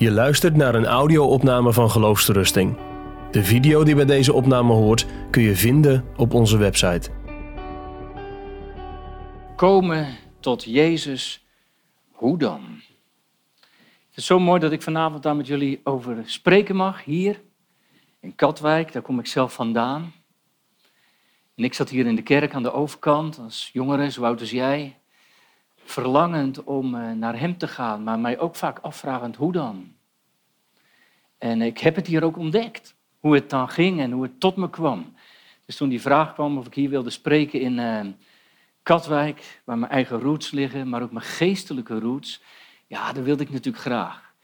Je luistert naar een audio-opname van Geloofsterusting. De video die bij deze opname hoort kun je vinden op onze website. Komen tot Jezus, hoe dan? Het is zo mooi dat ik vanavond daar met jullie over spreken mag, hier in Katwijk, daar kom ik zelf vandaan. En ik zat hier in de kerk aan de overkant als jongere, zo oud als jij verlangend om eh, naar Hem te gaan, maar mij ook vaak afvragend hoe dan. En ik heb het hier ook ontdekt, hoe het dan ging en hoe het tot me kwam. Dus toen die vraag kwam of ik hier wilde spreken in uh, Katwijk, waar mijn eigen roots liggen, maar ook mijn geestelijke roots, ja, dat wilde ik natuurlijk graag.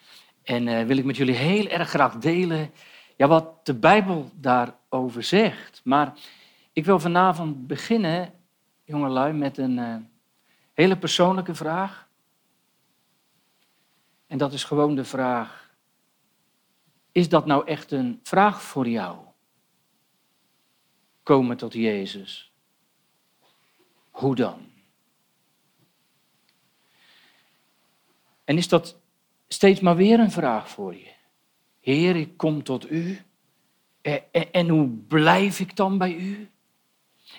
En uh, wil ik met jullie heel erg graag delen ja, wat de Bijbel daarover zegt. Maar ik wil vanavond beginnen, jongelui, met een hele persoonlijke vraag. En dat is gewoon de vraag, is dat nou echt een vraag voor jou? Komen tot Jezus. Hoe dan? En is dat steeds maar weer een vraag voor je? Heer, ik kom tot u. En, hoe blijf ik dan bij u?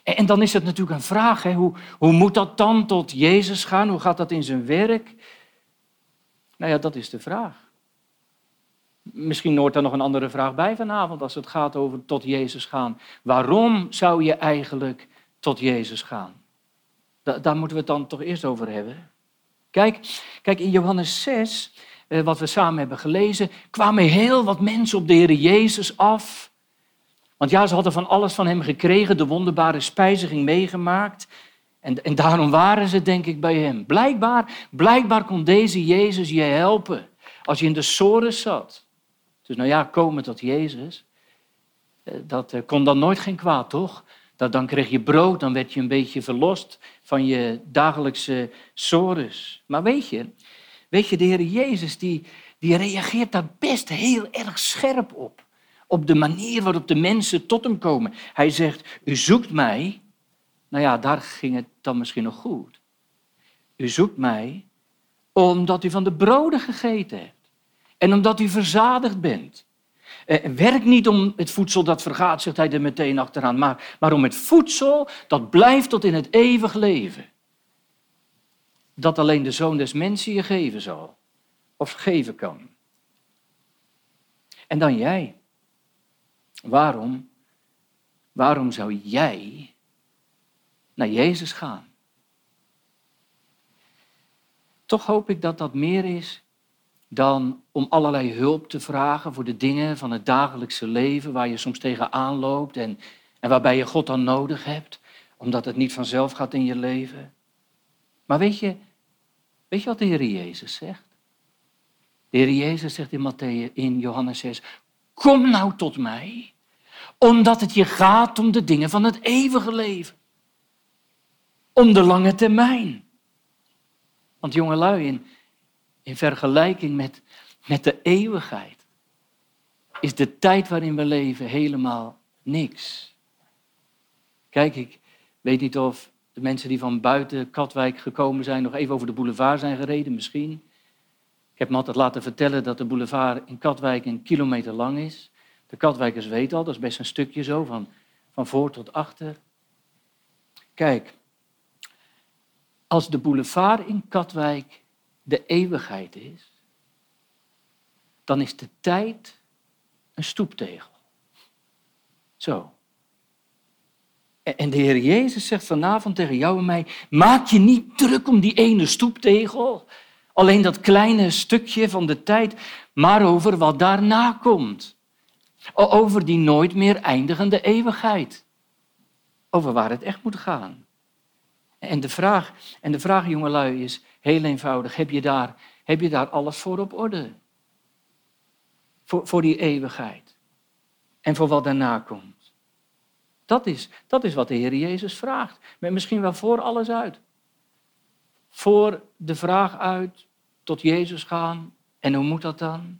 En dan is het natuurlijk een vraag, hè? Hoe, hoe moet dat dan tot Jezus gaan? Hoe gaat dat in zijn werk? Nou ja, dat is de vraag. Misschien hoort er nog een andere vraag bij vanavond als het gaat over tot Jezus gaan. Waarom zou je eigenlijk tot Jezus gaan? daar moeten we het dan toch eerst over hebben. Kijk, kijk in Johannes 6, eh, wat we samen hebben gelezen, kwamen heel wat mensen op de Heer Jezus af. Want ja, ze hadden van alles van hem gekregen, de wonderbare spijziging meegemaakt. En, en daarom waren ze, denk ik, bij hem. Blijkbaar, blijkbaar kon deze Jezus je helpen als je in de sores zat. Dus nou ja, komen tot Jezus, eh, dat eh, kon dan nooit geen kwaad, toch? Dat, dan kreeg je brood, dan werd je een beetje verlost van je dagelijkse sores. Maar weet je, weet je, de Heer Jezus, die, die reageert daar best heel erg scherp op op de manier waarop de mensen tot hem komen. Hij zegt, u zoekt mij. Nou ja, daar ging het dan misschien nog goed. U zoekt mij omdat u van de broden gegeten hebt. En omdat u verzadigd bent. Eh, werk niet om het voedsel dat vergaat, zegt hij er meteen achteraan, maar, maar om het voedsel dat blijft tot in het eeuwig leven. Dat alleen de zoon des mensen je geven zal. Of geven kan. En dan jij. Waarom? Waarom zou jij naar Jezus gaan? Toch hoop ik dat dat meer is dan om allerlei hulp te vragen voor de dingen van het dagelijkse leven waar je soms tegenaan loopt en, en waarbij je God dan nodig hebt, omdat het niet vanzelf gaat in je leven. Maar weet je, weet je wat de Heer Jezus zegt? De Heer Jezus zegt in, Matthäus, in Johannes 6, Kom nou tot mij, omdat het je gaat om de dingen van het eeuwige leven. Om de lange termijn. Want jongelui, in, in vergelijking met, met de eeuwigheid, is de tijd waarin we leven helemaal niks. Kijk, ik weet niet of de mensen die van buiten Katwijk gekomen zijn nog even over de boulevard zijn gereden, misschien. Ik heb me altijd laten vertellen dat de boulevard in Katwijk een kilometer lang is. De Katwijkers weten al, dat is best een stukje zo, van, van voor tot achter. Kijk, als de boulevard in Katwijk de eeuwigheid is, dan is de tijd een stoeptegel. Zo. En de Heer Jezus zegt vanavond tegen jou en mij: maak je niet druk om die ene stoeptegel alleen dat kleine stukje van de tijd, maar over wat daarna komt. Over die nooit meer eindigende eeuwigheid. Over waar het echt moet gaan. En de vraag, en de vraag jongelui, is heel eenvoudig. Heb je daar, heb je daar alles voor op orde? Voor, voor die eeuwigheid. En voor wat daarna komt. Dat is, dat is wat de Heer Jezus vraagt. Maar misschien wel voor alles uit. Voor de vraag uit, tot Jezus gaan. En hoe moet dat dan?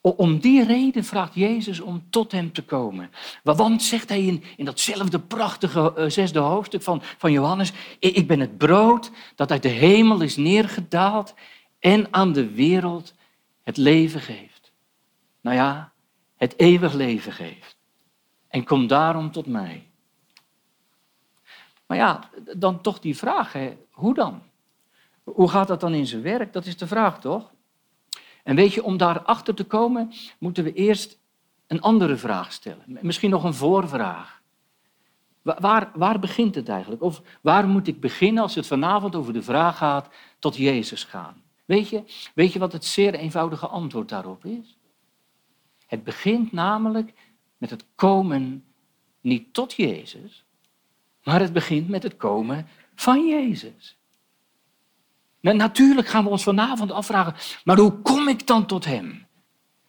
Om die reden vraagt Jezus om tot hem te komen. Want zegt hij in, in datzelfde prachtige uh, zesde hoofdstuk van, van Johannes, ik ben het brood dat uit de hemel is neergedaald en aan de wereld het leven geeft. Nou ja, het eeuwig leven geeft. En kom daarom tot mij. Maar ja, dan toch die vraag, hè, hoe dan? Hoe gaat dat dan in zijn werk? Dat is de vraag toch? En weet je, om daarachter te komen, moeten we eerst een andere vraag stellen. Misschien nog een voorvraag. Waar, waar begint het eigenlijk? Of waar moet ik beginnen als het vanavond over de vraag gaat tot Jezus gaan? Weet je, weet je wat het zeer eenvoudige antwoord daarop is? Het begint namelijk met het komen niet tot Jezus, maar het begint met het komen van Jezus. Natuurlijk gaan we ons vanavond afvragen, maar hoe kom ik dan tot Hem?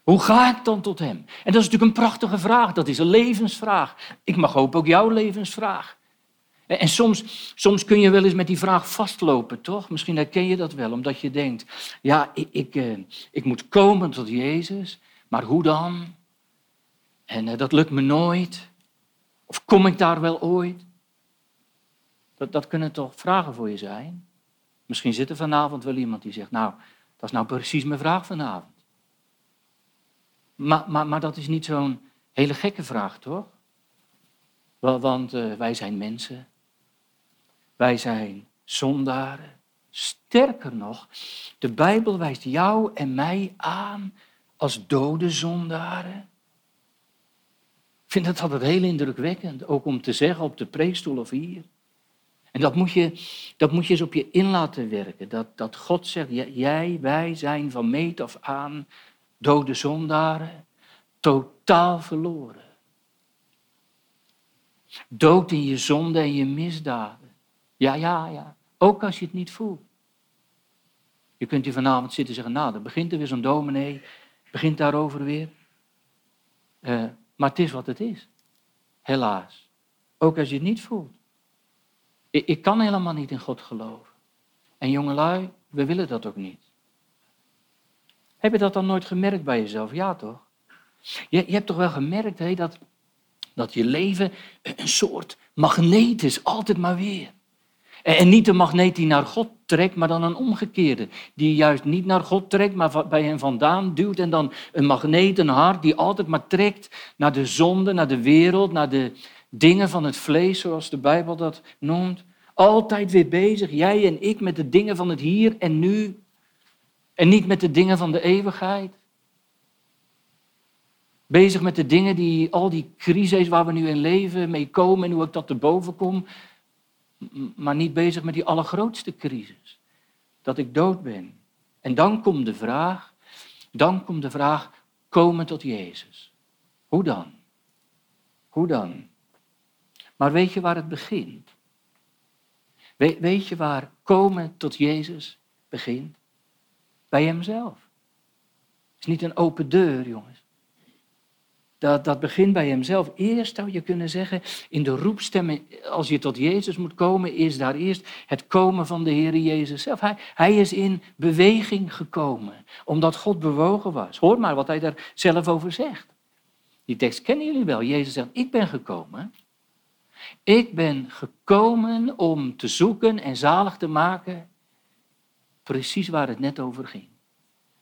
Hoe ga ik dan tot Hem? En dat is natuurlijk een prachtige vraag, dat is een levensvraag. Ik mag hopen ook jouw levensvraag. En soms, soms kun je wel eens met die vraag vastlopen, toch? Misschien herken je dat wel, omdat je denkt, ja, ik, ik, eh, ik moet komen tot Jezus, maar hoe dan? En eh, dat lukt me nooit. Of kom ik daar wel ooit? Dat, dat kunnen toch vragen voor je zijn? Misschien zit er vanavond wel iemand die zegt, nou, dat is nou precies mijn vraag vanavond. Maar, maar, maar dat is niet zo'n hele gekke vraag, toch? Want uh, wij zijn mensen. Wij zijn zondaren. Sterker nog, de Bijbel wijst jou en mij aan als dode zondaren. Ik vind het altijd heel indrukwekkend, ook om te zeggen op de preekstoel of hier. En dat moet je, dat moet je eens op je in laten werken. Dat, dat God zegt, jij, wij zijn van meet af aan dode zondaren, totaal verloren. Dood in je zonde en je misdaden. Ja, ja, ja. Ook als je het niet voelt. Je kunt hier vanavond zitten en zeggen, nou, dan begint er weer zo'n dominee, begint daarover weer. Uh, maar het is wat het is. Helaas. Ook als je het niet voelt. Ik, kan helemaal niet in God geloven. En jongelui, we willen dat ook niet. Heb je dat dan nooit gemerkt bij jezelf? Ja, toch? Je, je hebt toch wel gemerkt hè, dat, dat je leven een soort magneet is, altijd maar weer. En niet de magneet die naar God trekt, maar dan een omgekeerde. Die juist niet naar God trekt, maar bij hem vandaan duwt. En dan een magneet, een hart, die altijd maar trekt naar de zonde, naar de wereld, naar de dingen van het vlees, zoals de Bijbel dat noemt. Altijd weer bezig, jij en ik, met de dingen van het hier en nu. En niet met de dingen van de eeuwigheid. Bezig met de dingen die, al die crises waar we nu in leven, mee komen en hoe ik dat te boven kom maar niet bezig met die allergrootste crisis. Dat ik dood ben. En dan komt de vraag, dan komt de vraag, komen tot Jezus. Hoe dan? Hoe dan? Maar weet je waar het begint? Weet je waar komen tot Jezus begint? Bij Hemzelf. Het is niet een open deur, jongens. Dat, dat begint bij hemzelf. Eerst zou je kunnen zeggen, in de roepstem, als je tot Jezus moet komen, is daar eerst het komen van de Heer Jezus zelf. Hij, hij is in beweging gekomen, omdat God bewogen was. Hoor maar wat hij daar zelf over zegt. Die tekst kennen jullie wel. Jezus zegt, ik ben gekomen. Ik ben gekomen om te zoeken en zalig te maken, precies waar het net over ging.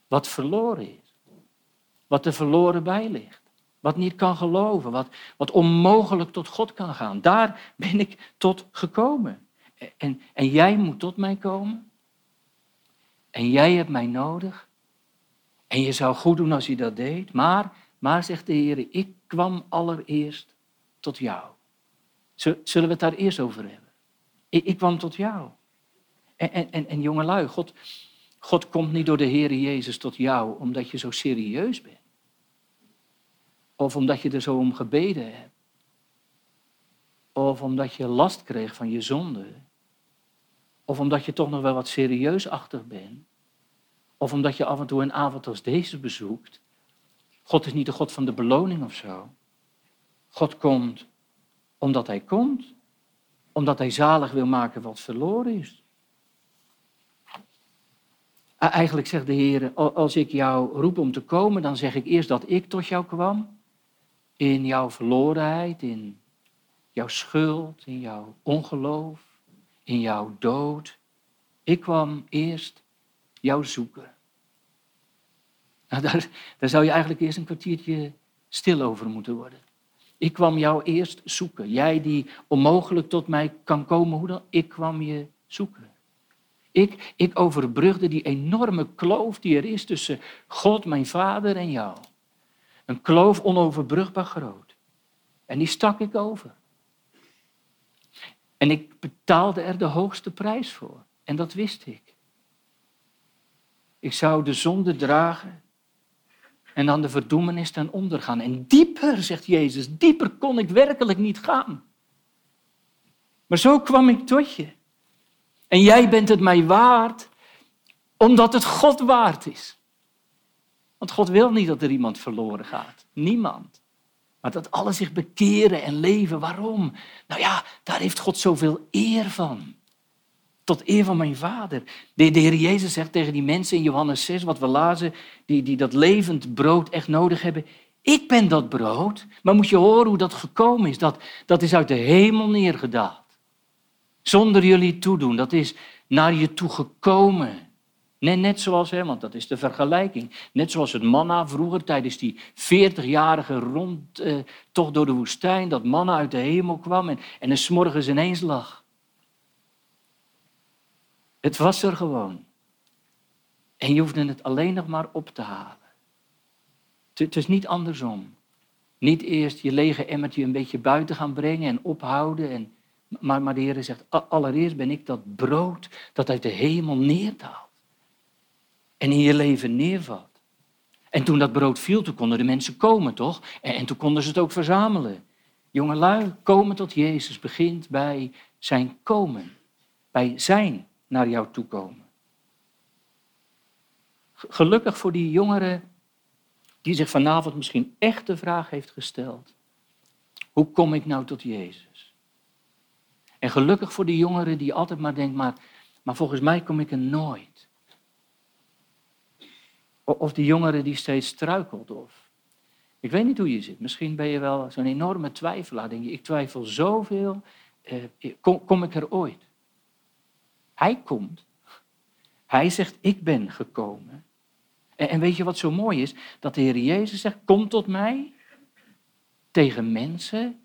Wat verloren is. Wat er verloren bij ligt. Wat niet kan geloven, wat, wat onmogelijk tot God kan gaan. Daar ben ik tot gekomen. En, en jij moet tot mij komen. En jij hebt mij nodig. En je zou goed doen als je dat deed. Maar, maar zegt de Heer, ik kwam allereerst tot jou. Zullen we het daar eerst over hebben? Ik, ik kwam tot jou. En, en, en, en jongelui, God, God komt niet door de Heer Jezus tot jou omdat je zo serieus bent. Of omdat je er zo om gebeden hebt. Of omdat je last kreeg van je zonde. Of omdat je toch nog wel wat serieusachtig bent. Of omdat je af en toe een avond als deze bezoekt. God is niet de God van de beloning of zo. God komt omdat Hij komt. Omdat Hij zalig wil maken wat verloren is. Eigenlijk zegt de Heer, als ik jou roep om te komen, dan zeg ik eerst dat ik tot jou kwam in jouw verlorenheid, in jouw schuld, in jouw ongeloof, in jouw dood. Ik kwam eerst jou zoeken. Nou, daar zou je eigenlijk eerst een kwartiertje stil over moeten worden. Ik kwam jou eerst zoeken. Jij die onmogelijk tot mij kan komen, hoe dan? Ik kwam je zoeken. Ik, ik overbrugde die enorme kloof die er is tussen God, mijn vader en jou. Een kloof onoverbrugbaar groot. En die stak ik over. En ik betaalde er de hoogste prijs voor. En dat wist ik. Ik zou de zonde dragen en dan de verdoemenis ten onder gaan. En dieper, zegt Jezus, dieper kon ik werkelijk niet gaan. Maar zo kwam ik tot je. En jij bent het mij waard, omdat het God waard is. Want God wil niet dat er iemand verloren gaat. Niemand. Maar dat alle zich bekeren en leven. Waarom? Nou ja, daar heeft God zoveel eer van. Tot eer van mijn vader. De, de Heer Jezus zegt tegen die mensen in Johannes 6, wat we lazen, die, die dat levend brood echt nodig hebben. Ik ben dat brood. Maar moet je horen hoe dat gekomen is. Dat, dat is uit de hemel neergedaald. Zonder jullie toedoen. Dat is naar je toe gekomen. Net, net zoals, hè, want dat is de vergelijking. Net zoals het manna vroeger tijdens die 40-jarige rondtocht door de woestijn. Dat manna uit de hemel kwam en, en er s'morgens ineens lag. Het was er gewoon. En je hoefde het alleen nog maar op te halen. Het is niet andersom. Niet eerst je lege emmertje een beetje buiten gaan brengen en ophouden. En, maar, maar de Heer zegt, allereerst ben ik dat brood dat uit de hemel neerdaalt. En in je leven neervalt. En toen dat brood viel, toen konden de mensen komen, toch? En, en toen konden ze het ook verzamelen. Jongelui, komen tot Jezus begint bij zijn komen. Bij zijn naar jou toe komen. Gelukkig voor die jongere die zich vanavond misschien echt de vraag heeft gesteld. Hoe kom ik nou tot Jezus? En gelukkig voor die jongere die altijd maar denkt, maar, maar volgens mij kom ik er nooit. Of die jongere die steeds struikelt. Of ik weet niet hoe je zit. Misschien ben je wel zo'n enorme twijfelaar. Denk je, ik twijfel zoveel. Eh, kom, kom ik er ooit? Hij komt. Hij zegt, ik ben gekomen. En, en weet je wat zo mooi is? Dat de Heer Jezus zegt, kom tot mij tegen mensen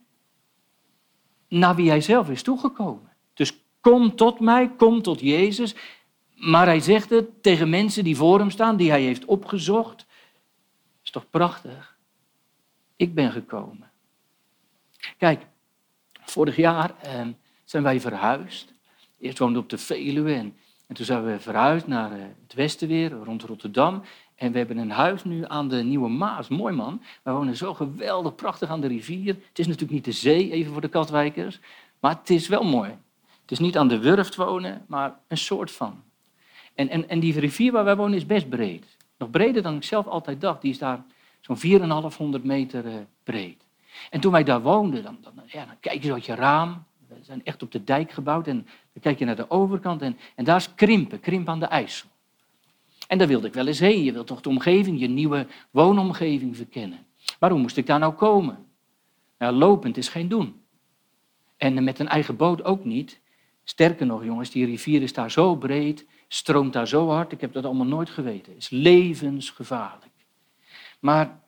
naar wie hij zelf is toegekomen. Dus kom tot mij, kom tot Jezus. Maar hij zegt het tegen mensen die voor hem staan, die hij heeft opgezocht. Is toch prachtig? Ik ben gekomen. Kijk, vorig jaar eh, zijn wij verhuisd. Eerst woonden we op de Veluwe en, en toen zijn we verhuisd naar eh, het westen weer, rond Rotterdam. En we hebben een huis nu aan de Nieuwe Maas. Mooi man. We wonen zo geweldig prachtig aan de rivier. Het is natuurlijk niet de zee, even voor de Katwijkers. Maar het is wel mooi. Het is niet aan de Wurft wonen, maar een soort van. En, en, en die rivier waar wij wonen is best breed. Nog breder dan ik zelf altijd dacht. Die is daar zo'n 4,500 meter uh, breed. En toen wij daar woonden, dan, dan, ja, dan kijk je uit je raam. Zijn echt op de dijk gebouwd. En dan kijk je naar de overkant en, en daar is Krimpen, Krimp aan de IJssel. En daar wilde ik wel eens heen. Je wilt toch de omgeving, je nieuwe woonomgeving verkennen. Maar hoe moest ik daar nou komen? Nou, lopend is geen doen. En met een eigen boot ook niet. Sterker nog, jongens, die rivier is daar zo breed, stroomt daar zo hard. Ik heb dat allemaal nooit geweten. Het is levensgevaarlijk. Maar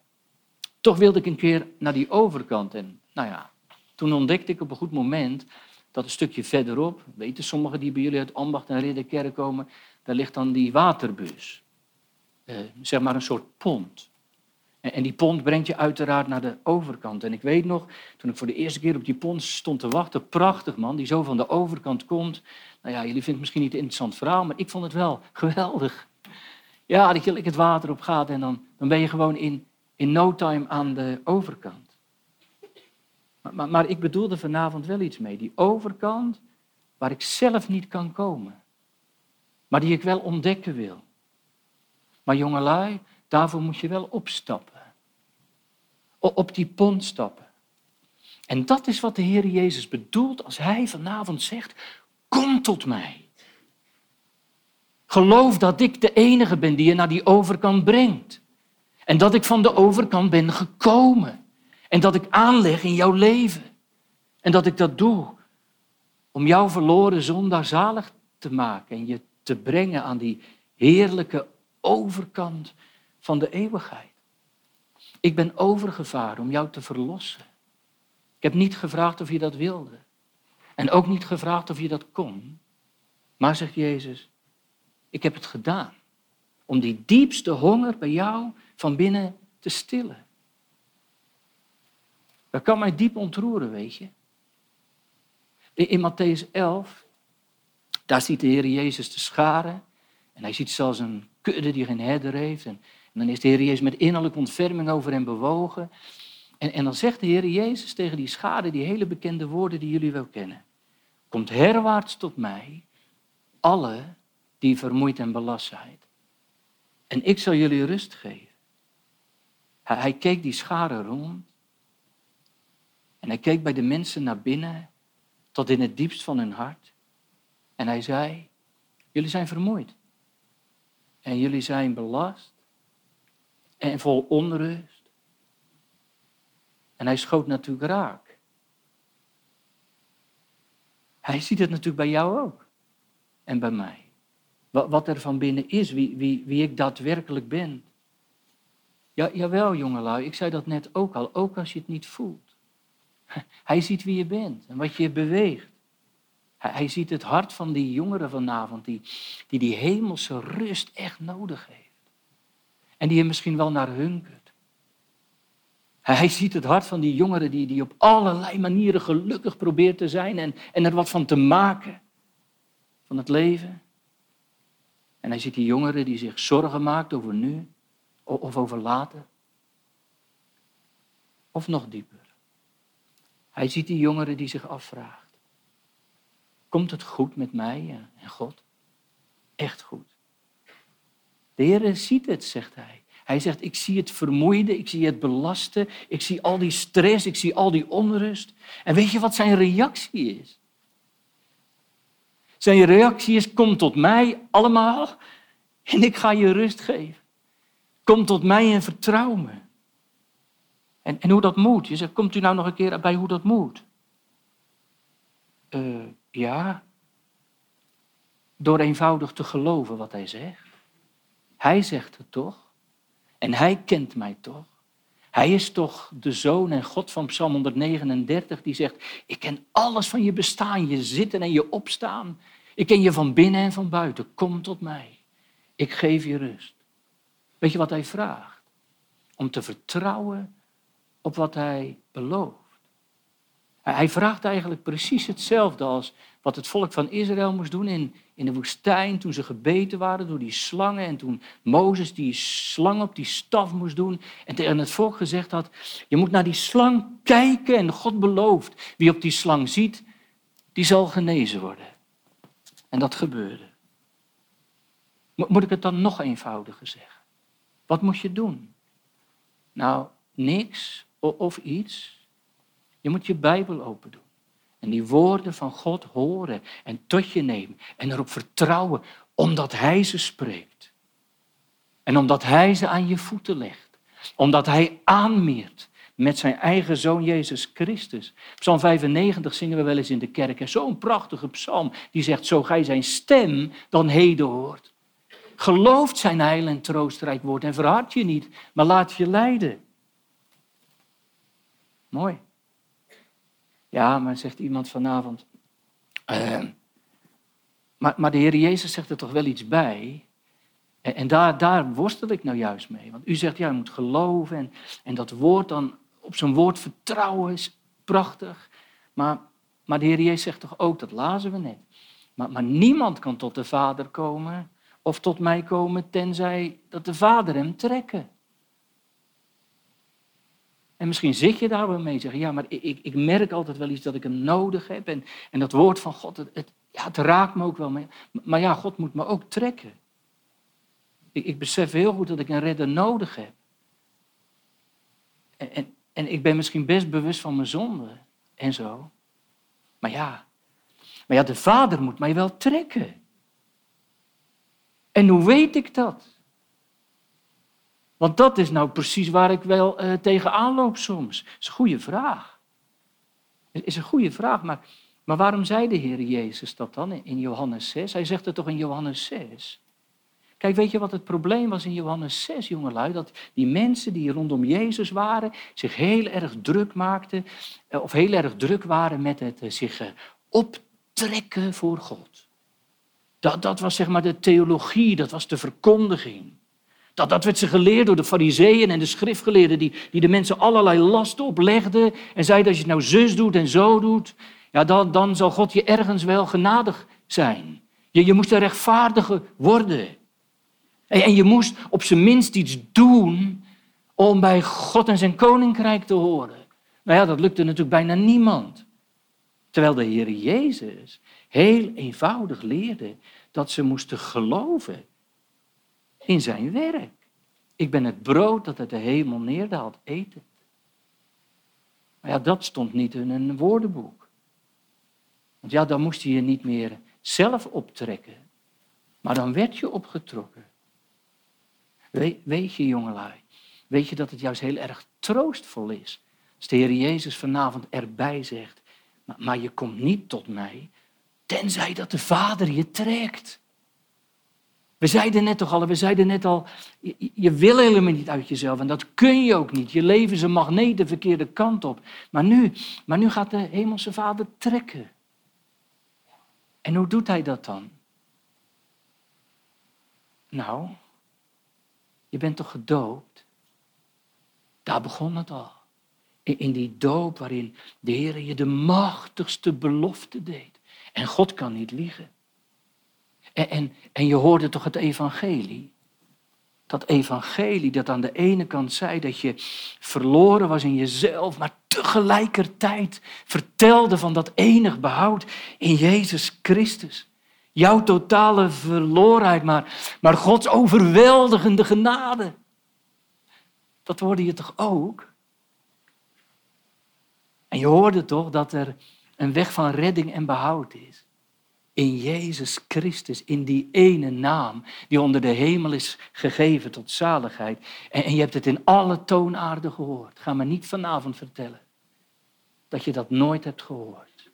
toch wilde ik een keer naar die overkant. En nou ja, toen ontdekte ik op een goed moment dat een stukje verderop, weten sommigen die bij jullie uit Ambacht en Ridderkerk komen, daar ligt dan die waterbus. Eh, zeg maar een soort pont. En, en die pont brengt je uiteraard naar de overkant. En ik weet nog, toen ik voor de eerste keer op die pont stond te wachten, prachtig man, die zo van de overkant komt. Nou ja, jullie vinden het misschien niet een interessant verhaal, maar ik vond het wel geweldig. Ja, dat je het water op gaat en dan, dan ben je gewoon in, in no time aan de overkant. Maar, maar, ik bedoelde vanavond wel iets mee. Die overkant waar ik zelf niet kan komen. Maar die ik wel ontdekken wil. Maar jongelui, daarvoor moet je wel opstappen. Op die pont stappen. En dat is wat de Heer Jezus bedoelt als Hij vanavond zegt, kom tot mij. Geloof dat ik de enige ben die je naar die overkant brengt. En dat ik van de overkant ben gekomen. En dat ik aanleg in jouw leven. En dat ik dat doe om jouw verloren zondaar zalig te maken en je te brengen aan die heerlijke overkant van de eeuwigheid. Ik ben overgevaren om jou te verlossen. Ik heb niet gevraagd of je dat wilde. En ook niet gevraagd of je dat kon. Maar zegt Jezus, ik heb het gedaan. Om die diepste honger bij jou van binnen te stillen. Dat kan mij diep ontroeren, weet je. In Matthäus 11, daar ziet de Heer Jezus de scharen. En hij ziet zelfs een kudde die geen herder heeft. En, dan is de Heer Jezus met innerlijke ontferming over hem bewogen. En, en dan zegt de Heer Jezus tegen die schade die hele bekende woorden die jullie wel kennen. Komt herwaarts tot mij, alle die vermoeid en belast zijn. En ik zal jullie rust geven. Hij, hij keek die schade rond. En hij keek bij de mensen naar binnen, tot in het diepst van hun hart. En hij zei, jullie zijn vermoeid. En jullie zijn belast en vol onrust. En hij schoot natuurlijk raak. Hij ziet het natuurlijk bij jou ook. En bij mij. Wat er van binnen is, wie, wie, wie ik daadwerkelijk ben. Ja, jawel, jongelui, ik zei dat net ook al, ook als je het niet voelt. Hij ziet wie je bent en wat je beweegt. Hij ziet het hart van die jongeren vanavond, die, die die hemelse rust echt nodig heeft. En die er misschien wel naar hunkert. Hij ziet het hart van die jongeren die, die op allerlei manieren gelukkig probeert te zijn en, en er wat van te maken. Van het leven. En hij ziet die jongeren die zich zorgen maakt over nu of over later. Of nog dieper. Hij ziet die jongeren die zich afvraagt. Komt het goed met mij en God? Echt goed. De Heer ziet het, zegt hij. Hij zegt, ik zie het vermoeide, ik zie het belasten, ik zie al die stress, ik zie al die onrust. En weet je wat zijn reactie is? Zijn reactie is, kom tot mij allemaal en ik ga je rust geven. Kom tot mij en vertrouw me. En, en hoe dat moet. Je zegt, komt u nou nog een keer bij hoe dat moet? Uh, ja. Door eenvoudig te geloven wat hij zegt. Hij zegt het toch? En hij kent mij toch? Hij is toch de zoon en God van Psalm 139 die zegt, ik ken alles van je bestaan, je zitten en je opstaan. Ik ken je van binnen en van buiten. Kom tot mij. Ik geef je rust. Weet je wat hij vraagt? Om te vertrouwen op wat hij belooft. Hij vraagt eigenlijk precies hetzelfde als wat het volk van Israël moest doen in, in de woestijn toen ze gebeten waren door die slangen en toen Mozes die slang op die staf moest doen en tegen het volk gezegd had, je moet naar die slang kijken en God belooft, wie op die slang ziet, die zal genezen worden. En dat gebeurde. Moet ik het dan nog eenvoudiger zeggen? Wat moet je doen? Nou, niks of iets. Je moet je Bijbel open doen. En die woorden van God horen en tot je nemen. En erop vertrouwen, omdat Hij ze spreekt. En omdat Hij ze aan je voeten legt. Omdat Hij aanmeert met zijn eigen zoon Jezus Christus. Psalm 95 zingen we wel eens in de kerk. Zo'n prachtige psalm die zegt, zo gij zijn stem dan heden hoort. Gelooft zijn heil en troostrijk woord en verhard je niet, maar laat je leiden. Mooi. Ja, maar zegt iemand vanavond. Uh, maar, maar de Heer Jezus zegt er toch wel iets bij. En, en, daar, daar worstel ik nou juist mee. Want u zegt, ja, je moet geloven. En, en dat woord dan op zijn woord vertrouwen is prachtig. Maar, maar de Heer Jezus zegt toch ook, dat lazen we net. Maar, maar niemand kan tot de Vader komen of tot mij komen tenzij dat de Vader hem trekken. En misschien zit je daar wel mee en zeg ja, maar ik, ik merk altijd wel iets dat ik hem nodig heb. En, en dat woord van God, het, ja, het raakt me ook wel mee. Maar ja, God moet me ook trekken. Ik, ik besef heel goed dat ik een redder nodig heb. En, en, en ik ben misschien best bewust van mijn zonde en zo. Maar ja, maar ja, de Vader moet mij wel trekken. En hoe weet ik dat? Want dat is nou precies waar ik wel uh, tegenaan loop soms. Dat is een goede vraag. Dat is een goede vraag, maar, maar waarom zei de Heer Jezus dat dan in Johannes 6? Hij zegt het toch in Johannes 6? Kijk, weet je wat het probleem was in Johannes 6, jongelui? Dat die mensen die rondom Jezus waren, zich heel erg druk maakten, eh, of heel erg druk waren met het eh, zich optrekken voor God. Dat, dat was zeg maar de theologie, dat was de verkondiging. Dat, dat werd ze geleerd door de fariseeën en de schriftgeleerden die, die de mensen allerlei lasten oplegden en zeiden als je het nou zus doet en zo doet, ja, dan, dan zal God je ergens wel genadig zijn. Je, je moest een rechtvaardige worden. En, en je moest op zijn minst iets doen om bij God en zijn koninkrijk te horen. Nou ja, dat lukte natuurlijk bijna niemand. Terwijl de Heer Jezus heel eenvoudig leerde dat ze moesten geloven in zijn werk. Ik ben het brood dat uit de hemel neerdaalt, eet het. Maar ja, dat stond niet in een woordenboek. Want ja, dan moest je je niet meer zelf optrekken. Maar dan werd je opgetrokken. Weet, weet je, jongelui, weet je dat het juist heel erg troostvol is. Als de Heer Jezus vanavond erbij zegt, maar, maar je komt niet tot mij, tenzij dat de Vader je trekt. We zeiden net toch al, we zeiden net al, je, wil helemaal niet uit jezelf en dat kun je ook niet. Je leven is een magneet de verkeerde kant op. Maar nu, maar nu gaat de hemelse vader trekken. En hoe doet hij dat dan? Nou, je bent toch gedoopt? Daar begon het al. In die doop waarin de Heer je de machtigste belofte deed. En God kan niet liegen. En, en, je hoorde toch het evangelie? Dat evangelie dat aan de ene kant zei dat je verloren was in jezelf, maar tegelijkertijd vertelde van dat enig behoud in Jezus Christus. Jouw totale verlorenheid, maar, maar Gods overweldigende genade. Dat hoorde je toch ook? En je hoorde toch dat er een weg van redding en behoud is in Jezus Christus, in die ene naam die onder de hemel is gegeven tot zaligheid. En, en je hebt het in alle toonaarden gehoord. Ga me niet vanavond vertellen dat je dat nooit hebt gehoord.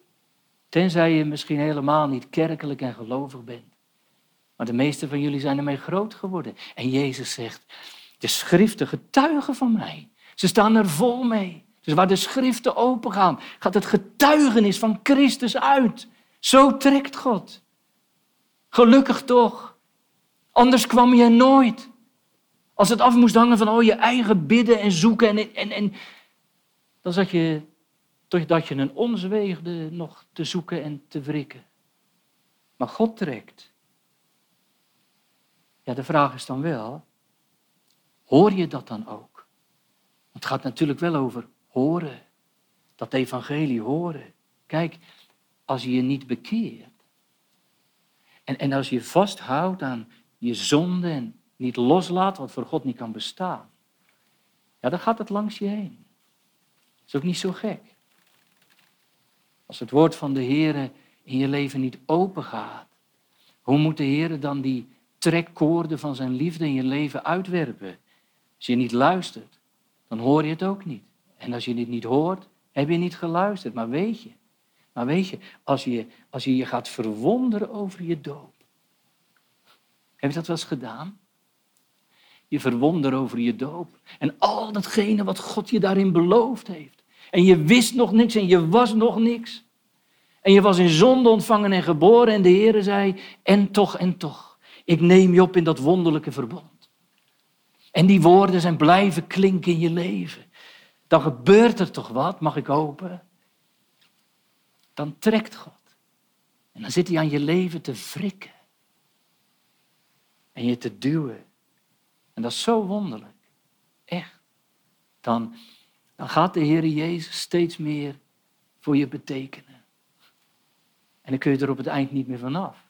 Tenzij je misschien helemaal niet kerkelijk en gelovig bent. Maar de meeste van jullie zijn ermee groot geworden. En Jezus zegt, de schriften getuigen van mij. Ze staan er vol mee. Dus waar de schriften open gaan, gaat het getuigenis van Christus uit. Zo trekt God. Gelukkig toch. Anders kwam je nooit. Als het af moest hangen van oh, je eigen bidden en zoeken. En, en, en, dan zat je toch dat je een ons weegde nog te zoeken en te wrikken. Maar God trekt. Ja, de vraag is dan wel, hoor je dat dan ook? Het gaat natuurlijk wel over horen. Dat evangelie horen. Kijk, als je je niet bekeert. En, en als je vasthoudt aan je zonde en niet loslaat wat voor God niet kan bestaan. Ja, dan gaat het langs je heen. Dat is ook niet zo gek. Als het woord van de Heer in je leven niet open gaat, hoe moet de Heer dan die trekkoorden van zijn liefde in je leven uitwerpen? Als je niet luistert, dan hoor je het ook niet. En als je het niet hoort, heb je niet geluisterd. Maar weet je, maar weet je, als je als je, je gaat verwonderen over je doop. Heb je dat wel eens gedaan? Je verwonderen over je doop. En al datgene wat God je daarin beloofd heeft. En je wist nog niks en je was nog niks. En je was in zonde ontvangen en geboren en de Heer zei, en toch, en toch, ik neem je op in dat wonderlijke verbond. En die woorden zijn blijven klinken in je leven. Dan gebeurt er toch wat, mag ik hopen dan trekt God. En dan zit hij aan je leven te wrikken. En je te duwen. En dat is zo wonderlijk. Echt. Dan, dan gaat de Heer Jezus steeds meer voor je betekenen. En dan kun je er op het eind niet meer vanaf.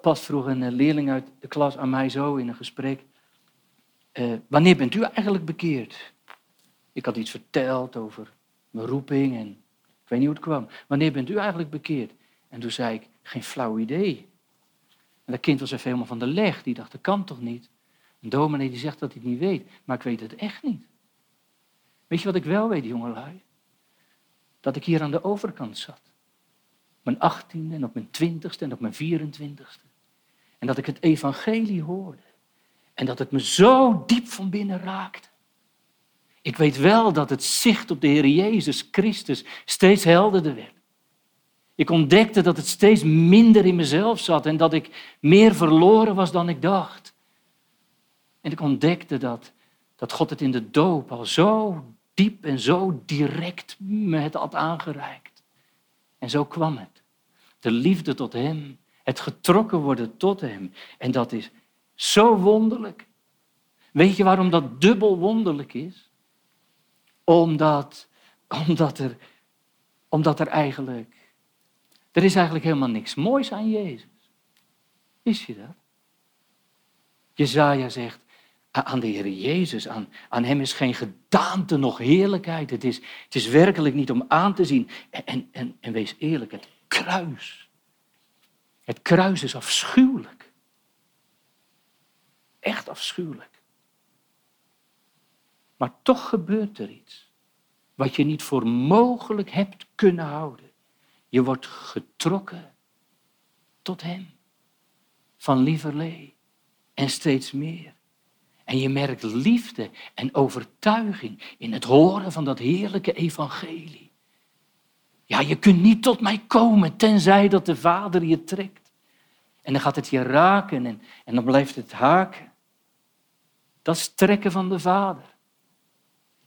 Pas vroeg een leerling uit de klas aan mij zo in een gesprek. Uh, wanneer bent u eigenlijk bekeerd? Ik had iets verteld over mijn roeping en weet niet hoe het kwam. Wanneer bent u eigenlijk bekeerd? En toen zei ik, geen flauw idee. En dat kind was even helemaal van de leg. Die dacht, dat kan toch niet? Een dominee die zegt dat hij het niet weet. Maar ik weet het echt niet. Weet je wat ik wel weet, jongelui? Dat ik hier aan de overkant zat. Mijn achttiende en op mijn twintigste en op mijn vierentwintigste. En dat ik het evangelie hoorde. En dat het me zo diep van binnen raakte. Ik weet wel dat het zicht op de Heer Jezus Christus steeds helderder werd. Ik ontdekte dat het steeds minder in mezelf zat en dat ik meer verloren was dan ik dacht. En ik ontdekte dat, dat God het in de doop al zo diep en zo direct me het had aangereikt. En zo kwam het. De liefde tot Hem, het getrokken worden tot Hem. En dat is zo wonderlijk. Weet je waarom dat dubbel wonderlijk is? Omdat, omdat, er, omdat er eigenlijk, er is eigenlijk helemaal niks moois aan Jezus. Wist je dat? Jezaja zegt, aan de Heer Jezus, aan, aan Hem is geen gedaante nog heerlijkheid. Het is, het is werkelijk niet om aan te zien. En, en, en, en wees eerlijk, het kruis. Het kruis is afschuwelijk. Echt afschuwelijk. Maar toch gebeurt er iets wat je niet voor mogelijk hebt kunnen houden. Je wordt getrokken tot Hem. Van lieverlee en steeds meer. En je merkt liefde en overtuiging in het horen van dat heerlijke evangelie. Ja, je kunt niet tot mij komen tenzij dat de Vader je trekt. En dan gaat het je raken en, en dan blijft het haken. Dat is trekken van de Vader.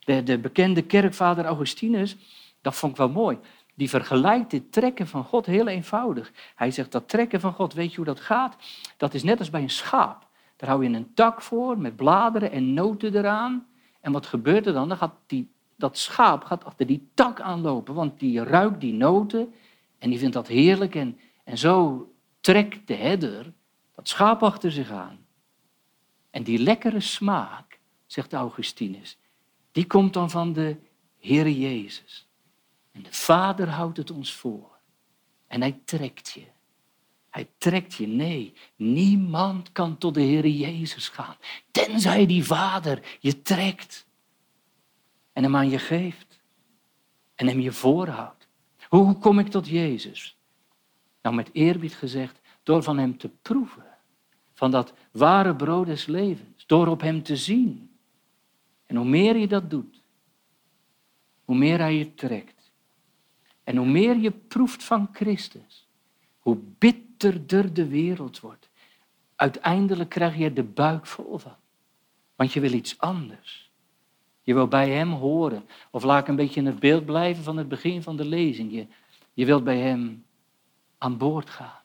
De, de bekende kerkvader Augustinus, dat vond ik wel mooi. Die vergelijkt dit trekken van God heel eenvoudig. Hij zegt dat trekken van God, weet je hoe dat gaat? Dat is net als bij een schaap. Daar hou je een tak voor met bladeren en noten eraan. En wat gebeurt er dan? Dan gaat die, dat schaap gaat achter die tak aanlopen, want die ruikt die noten en die vindt dat heerlijk. En, en zo trekt de herder dat schaap achter zich aan. En die lekkere smaak, zegt Augustinus, die komt dan van de Heere Jezus. En de Vader houdt het ons voor. En hij trekt je. Hij trekt je. Nee, niemand kan tot de Heer Jezus gaan. Tenzij die Vader je trekt. En hem aan je geeft. En hem je voorhoudt. Hoe kom ik tot Jezus? Nou, met eerbied gezegd, door van hem te proeven. Van dat ware brood des levens. Door op hem te zien. En hoe meer je dat doet, hoe meer hij je trekt. En hoe meer je proeft van Christus, hoe bit bitterder de wereld wordt. Uiteindelijk krijg je de buik vol van. Want je wil iets anders. Je wil bij Hem horen. Of laat ik een beetje in het beeld blijven van het begin van de lezing. Je, je wilt bij Hem aan boord gaan.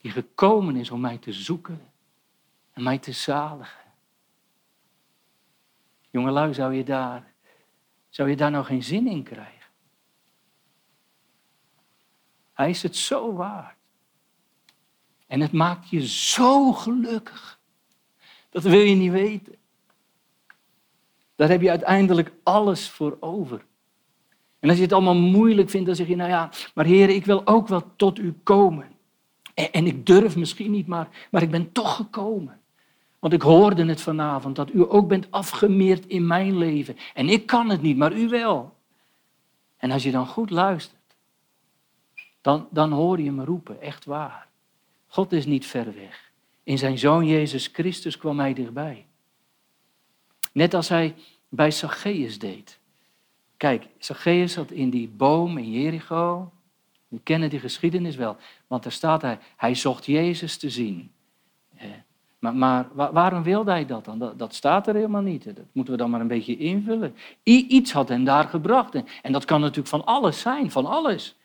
Die gekomen is om mij te zoeken en mij te zaligen. Jongelui, zou je daar, zou je daar nou geen zin in krijgen? Hij is het zo waard. En het maakt je zo gelukkig. Dat wil je niet weten. Daar heb je uiteindelijk alles voor over. En als je het allemaal moeilijk vindt, dan zeg je, nou ja, maar Heer, ik wil ook wel tot u komen. En, en ik durf misschien niet, maar, maar ik ben toch gekomen. Want ik hoorde het vanavond, dat u ook bent afgemeerd in mijn leven. En ik kan het niet, maar u wel. En als je dan goed luistert, dan, dan hoor je me roepen, echt waar. God is niet ver weg. In zijn zoon Jezus Christus kwam hij dichtbij. Net als hij bij Zacchaeus deed. Kijk, Zacchaeus zat in die boom in Jericho. We kennen die geschiedenis wel, want daar staat hij, hij zocht Jezus te zien. Maar, waarom wilde hij dat dan? Dat, staat er helemaal niet. Dat moeten we dan maar een beetje invullen. Iets had hem daar gebracht. En, en dat kan natuurlijk van alles zijn, van alles.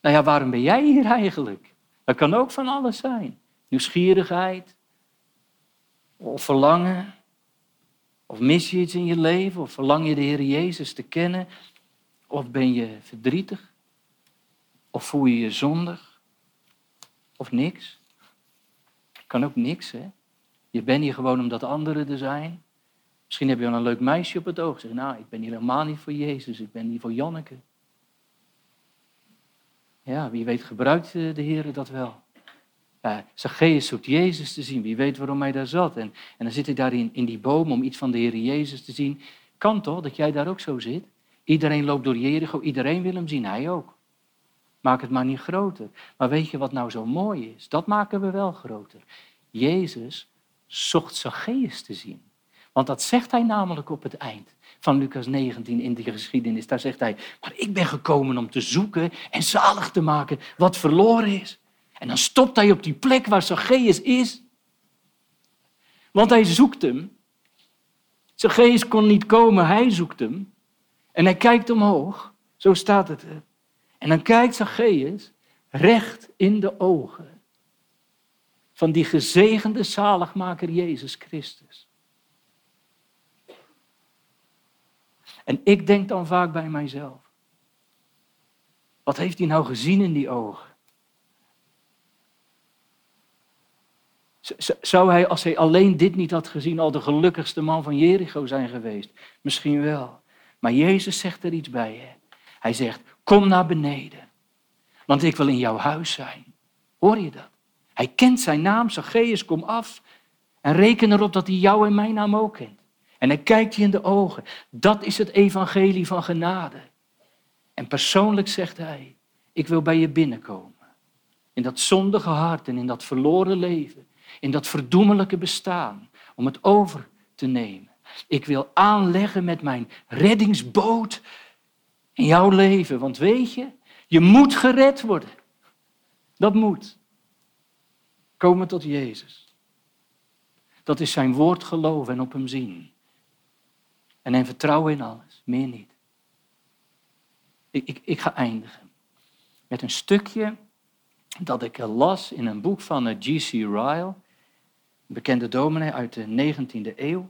Nou ja, waarom ben jij hier eigenlijk? Dat kan ook van alles zijn. Nieuwsgierigheid, of verlangen, of mis je iets in je leven, of verlang je de Heer Jezus te kennen, of ben je verdrietig, of voel je je zondig, of niks. Kan ook niks, hè? Je bent hier gewoon omdat anderen er zijn. Misschien heb je wel een leuk meisje op het oog. Zeg, nou, ik ben hier helemaal niet voor Jezus, ik ben hier voor Janneke. Ja, wie weet gebruikt de Heer dat wel. Ja, Zacchaeus zoekt Jezus te zien. Wie weet waarom hij daar zat. En, en dan zit hij daar in, in die boom om iets van de Heer Jezus te zien. Kan toch dat jij daar ook zo zit? Iedereen loopt door Jericho, iedereen wil hem zien, hij ook. Maak het maar niet groter. Maar weet je wat nou zo mooi is? Dat maken we wel groter. Jezus zocht Zacchaeus te zien. Want dat zegt hij namelijk op het eind van Lucas 19 in de geschiedenis. Daar zegt hij, maar ik ben gekomen om te zoeken en zalig te maken wat verloren is. En dan stopt hij op die plek waar Zacchaeus is. Want hij zoekt hem. Zacchaeus kon niet komen, hij zoekt hem. En hij kijkt omhoog, zo staat het er. En dan kijkt Zacchaeus recht in de ogen van die gezegende zaligmaker Jezus Christus. En ik denk dan vaak bij mijzelf, wat heeft hij nou gezien in die ogen? Zou hij, als hij alleen dit niet had gezien, al de gelukkigste man van Jericho zijn geweest? Misschien wel. Maar Jezus zegt er iets bij. Hè? Hij zegt, kom naar beneden, want ik wil in jouw huis zijn. Hoor je dat? Hij kent zijn naam, Zacchaeus, kom af. En reken erop dat hij jou en mijn naam ook kent. En hij kijkt je in de ogen. Dat is het evangelie van genade. En persoonlijk zegt hij, ik wil bij je binnenkomen. In dat zondige hart en in dat verloren leven. In dat verdoemelijke bestaan. Om het over te nemen. Ik wil aanleggen met mijn reddingsboot in jouw leven. Want weet je, je moet gered worden. Dat moet. Komen tot Jezus. Dat is zijn woord geloven en op hem zien. En hem vertrouwen in alles, meer niet. Ik, ik, ik ga eindigen met een stukje dat ik las in een boek van eh, G.C. Ryle, een bekende dominee uit de 19e eeuw.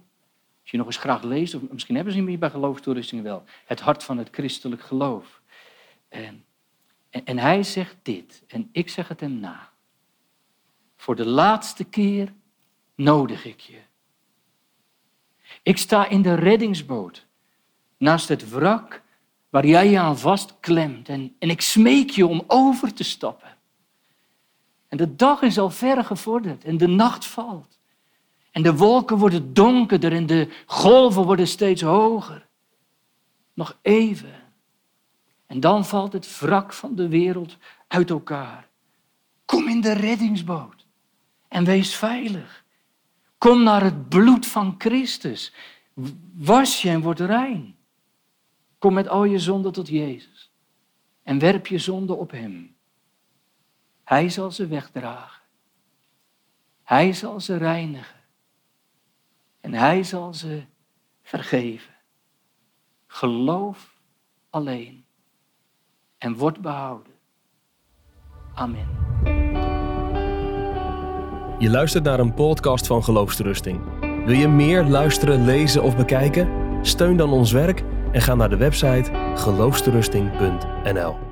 Je nog eens graag leest, of misschien hebben ze hem hier bij geloofstoerusting wel, het hart van het christelijk geloof. En, en, en hij zegt dit, en ik zeg het hem na. Voor de laatste keer nodig ik je. Ik sta in de reddingsboot naast het wrak waar jij je aan vastklemt en, en ik smeek je om over te stappen. En de dag is al ver gevorderd en de nacht valt. En de wolken worden donkerder en de golven worden steeds hoger. Nog even. En dan valt het wrak van de wereld uit elkaar. Kom in de reddingsboot en wees veilig. Kom naar het bloed van Christus. Was je en word rein. Kom met al je zonden tot Jezus. En werp je zonde op Hem. Hij zal ze wegdragen. Hij zal ze reinigen. En Hij zal ze vergeven. Geloof alleen. En word behouden. Amen. Je luistert naar een podcast van Geloofsterusting. Wil je meer luisteren, lezen of bekijken? Steun dan ons werk en ga naar de website geloofsterusting.nl.